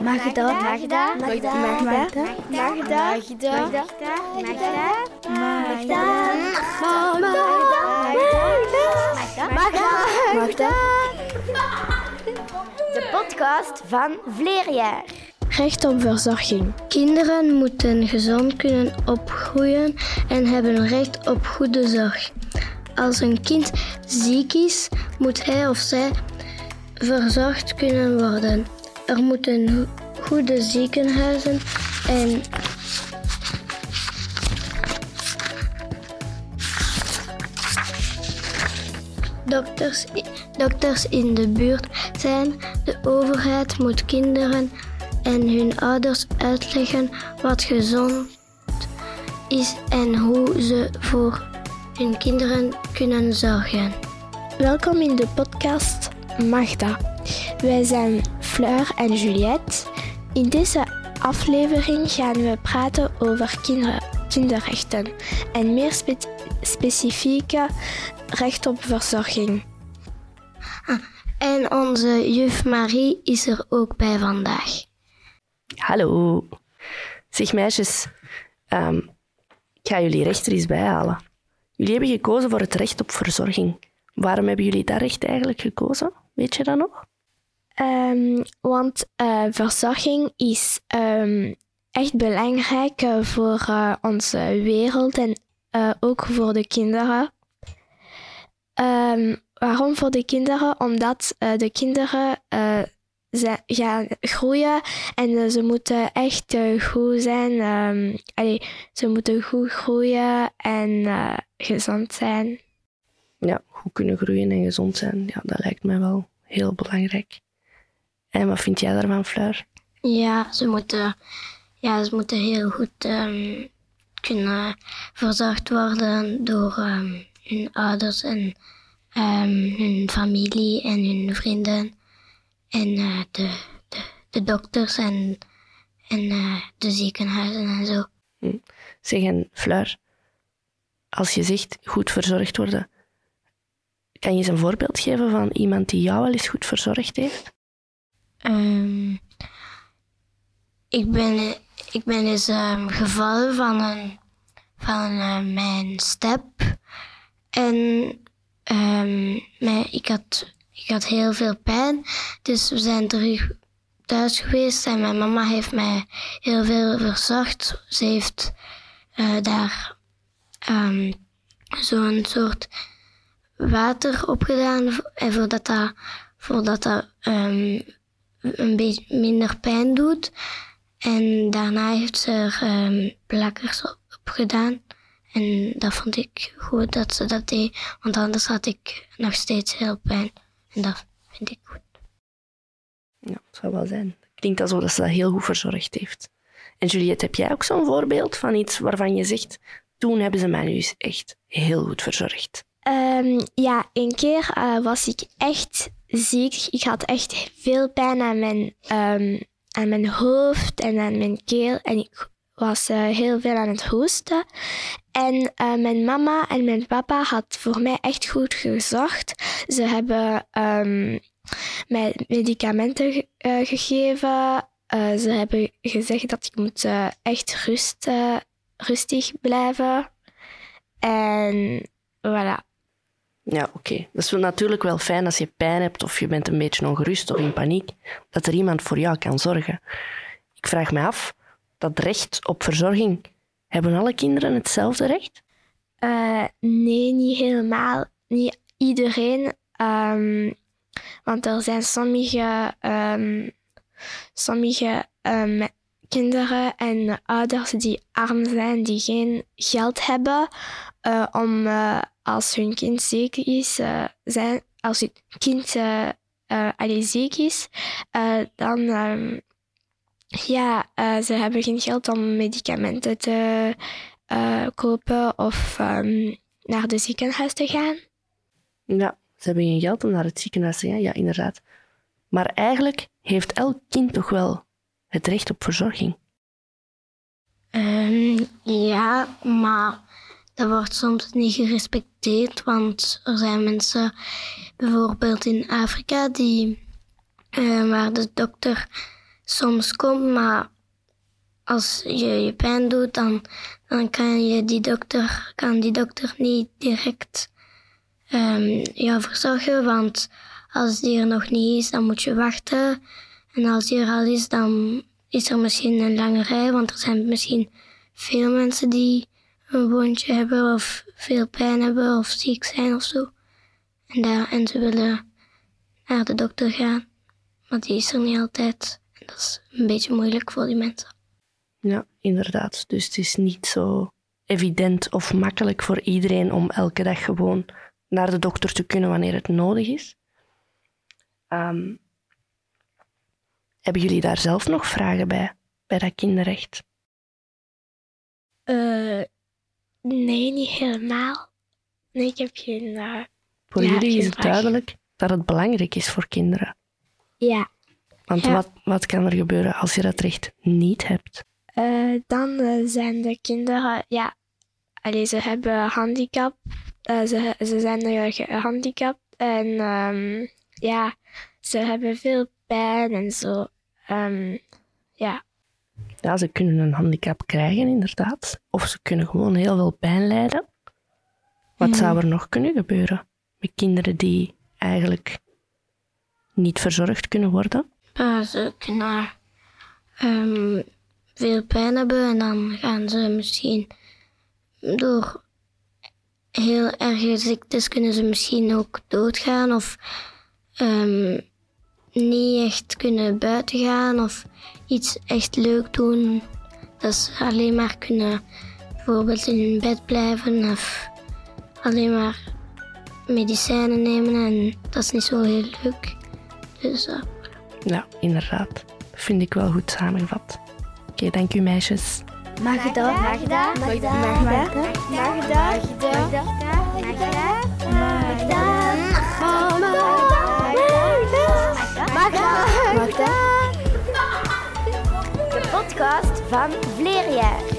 Magda. Magda. Magda. Magda. Magda. Magda. Magda. Magda. Magda. De podcast van Vleerjaar. Recht op verzorging. Kinderen moeten gezond kunnen opgroeien en hebben recht op goede zorg. Als een kind ziek is, moet hij of zij verzorgd kunnen worden. Er moeten goede ziekenhuizen en dokters, dokters in de buurt zijn. De overheid moet kinderen en hun ouders uitleggen wat gezond is en hoe ze voor hun kinderen kunnen zorgen. Welkom in de podcast Magda. Wij zijn Fleur en Juliette. In deze aflevering gaan we praten over kinder, kinderrechten en meer spe specifieke recht op verzorging. En onze juf Marie is er ook bij vandaag. Hallo. Zeg meisjes, ehm, ik ga jullie recht er eens bij halen. Jullie hebben gekozen voor het recht op verzorging. Waarom hebben jullie dat recht eigenlijk gekozen? Weet je dat nog? Ehm, want uh, verzorging is um, echt belangrijk uh, voor uh, onze wereld en ook voor de kinderen. Um, waarom voor de kinderen? Omdat de kinderen ze gaan groeien en ze moeten echt goed zijn. Ze moeten goed groeien en gezond zijn. Ja, goed kunnen groeien en gezond zijn, ja, dat lijkt mij wel heel belangrijk. En wat vind jij daarvan, Fleur? Ja, ze moeten, ja, ze moeten heel goed um, kunnen verzorgd worden door um, hun ouders en um, hun familie en hun vrienden. En uh, de, de, de, dokters en, en uh, de ziekenhuizen en zo. Hm. Zeg, en Fleur, als je zegt goed verzorgd worden, kan je eens een voorbeeld geven van iemand die jou wel eens goed verzorgd heeft? Um, ik, ben, ik ben eens um, gevallen van, een, van uh, mijn step. En mijn, ik, had, ik had heel veel pijn. Dus we zijn terug thuis geweest en mijn mama heeft mij heel veel verzorgd. Ze heeft uh, daar zo'n soort water opgedaan. En voordat dat, voordat dat een beetje minder pijn doet. En daarna heeft ze er um, plakkers op, gedaan. En dat vond ik goed dat ze dat deed, want anders had ik nog steeds heel pijn. En dat vind ik goed. Ja, dat zou wel zijn. Klinkt alsof dat ze dat heel goed verzorgd heeft. En Juliette, heb jij ook zo'n voorbeeld van iets waarvan je zegt, toen hebben ze mij nu echt heel goed verzorgd? Um, ja, een keer uh, was ik echt ziek. Ik had echt veel pijn aan mijn, um, aan mijn hoofd en aan mijn keel. En ik was uh, heel veel aan het hoesten. En uh, mijn mama en mijn papa had voor mij echt goed gezorgd. Ze hebben um, mij medicamenten ge gegeven. ze hebben gezegd dat ik moet echt rust, rustig blijven. En voilà. Ja, oké. Dat is natuurlijk wel fijn als je pijn hebt of je bent een beetje ongerust of in paniek, dat er iemand voor jou kan zorgen. Ik vraag me af, dat recht op verzorging, hebben alle kinderen hetzelfde recht? Uh, nee, niet helemaal. Niet iedereen. Um, want er zijn sommige, um, sommige um, kinderen en ouders die arm zijn, die geen geld hebben uh, om uh, als hun kind ziek is, uh, zijn, als hun kind ziek is, dan um, ja, ze hebben geen geld om medicamenten te kopen of um, naar het ziekenhuis te gaan. Ja, ze hebben geen geld om naar het ziekenhuis te gaan, ja, inderdaad. Maar eigenlijk heeft elk kind toch wel het recht op verzorging? Um, ja, maar dat wordt soms niet gerespecteerd, want er zijn mensen, bijvoorbeeld in Afrika, die, uh, waar de dokter soms komt, maar als je je pijn doet, dan, dan kan je die dokter, kan die dokter niet direct um, jou verzorgen, want als die er nog niet is, dan moet je wachten. En als die er al is, dan is er misschien een lange rij, want er zijn misschien veel mensen die een wondje hebben of veel pijn hebben of ziek zijn of zo. En, daar, en ze willen naar de dokter gaan, maar die is er niet altijd. En dat is een beetje moeilijk voor die mensen. Ja, inderdaad. Dus het is niet zo evident of makkelijk voor iedereen om elke dag gewoon naar de dokter te kunnen wanneer het nodig is. Ehm, hebben jullie daar zelf nog vragen bij, bij dat kinderrecht? Uh, nee, niet helemaal. Nee, ik heb geen. Uh, voor jullie is het duidelijk dat het belangrijk is voor kinderen. Ja. Want Wat, wat kan er gebeuren als je dat recht niet hebt? Uh, dan zijn de kinderen, ja, allee, ze hebben handicap. ze, ze zijn gehandicapt en um, ja, ze hebben veel pijn en zo. Um, ja. Ja, ze kunnen een handicap krijgen, inderdaad. Of ze kunnen gewoon heel veel pijn lijden. Wat zou mhm. er nog kunnen gebeuren met kinderen die eigenlijk niet verzorgd kunnen worden? Uh, ze kunnen um, veel pijn hebben en dan gaan ze misschien door heel erge ziektes kunnen ze misschien ook doodgaan of um, niet echt kunnen buiten gaan of iets echt leuk doen. Dat ze alleen maar kunnen bijvoorbeeld in hun bed blijven of alleen maar medicijnen nemen en dat is niet zo heel leuk. Dus, uh... Ja, inderdaad. Vind ik wel goed samengevat. Oké, okay, dank u meisjes. Magda, Magda, Magda, Magda, Magda, Magda. Magda. Magda. Podcast van Vleerjaar.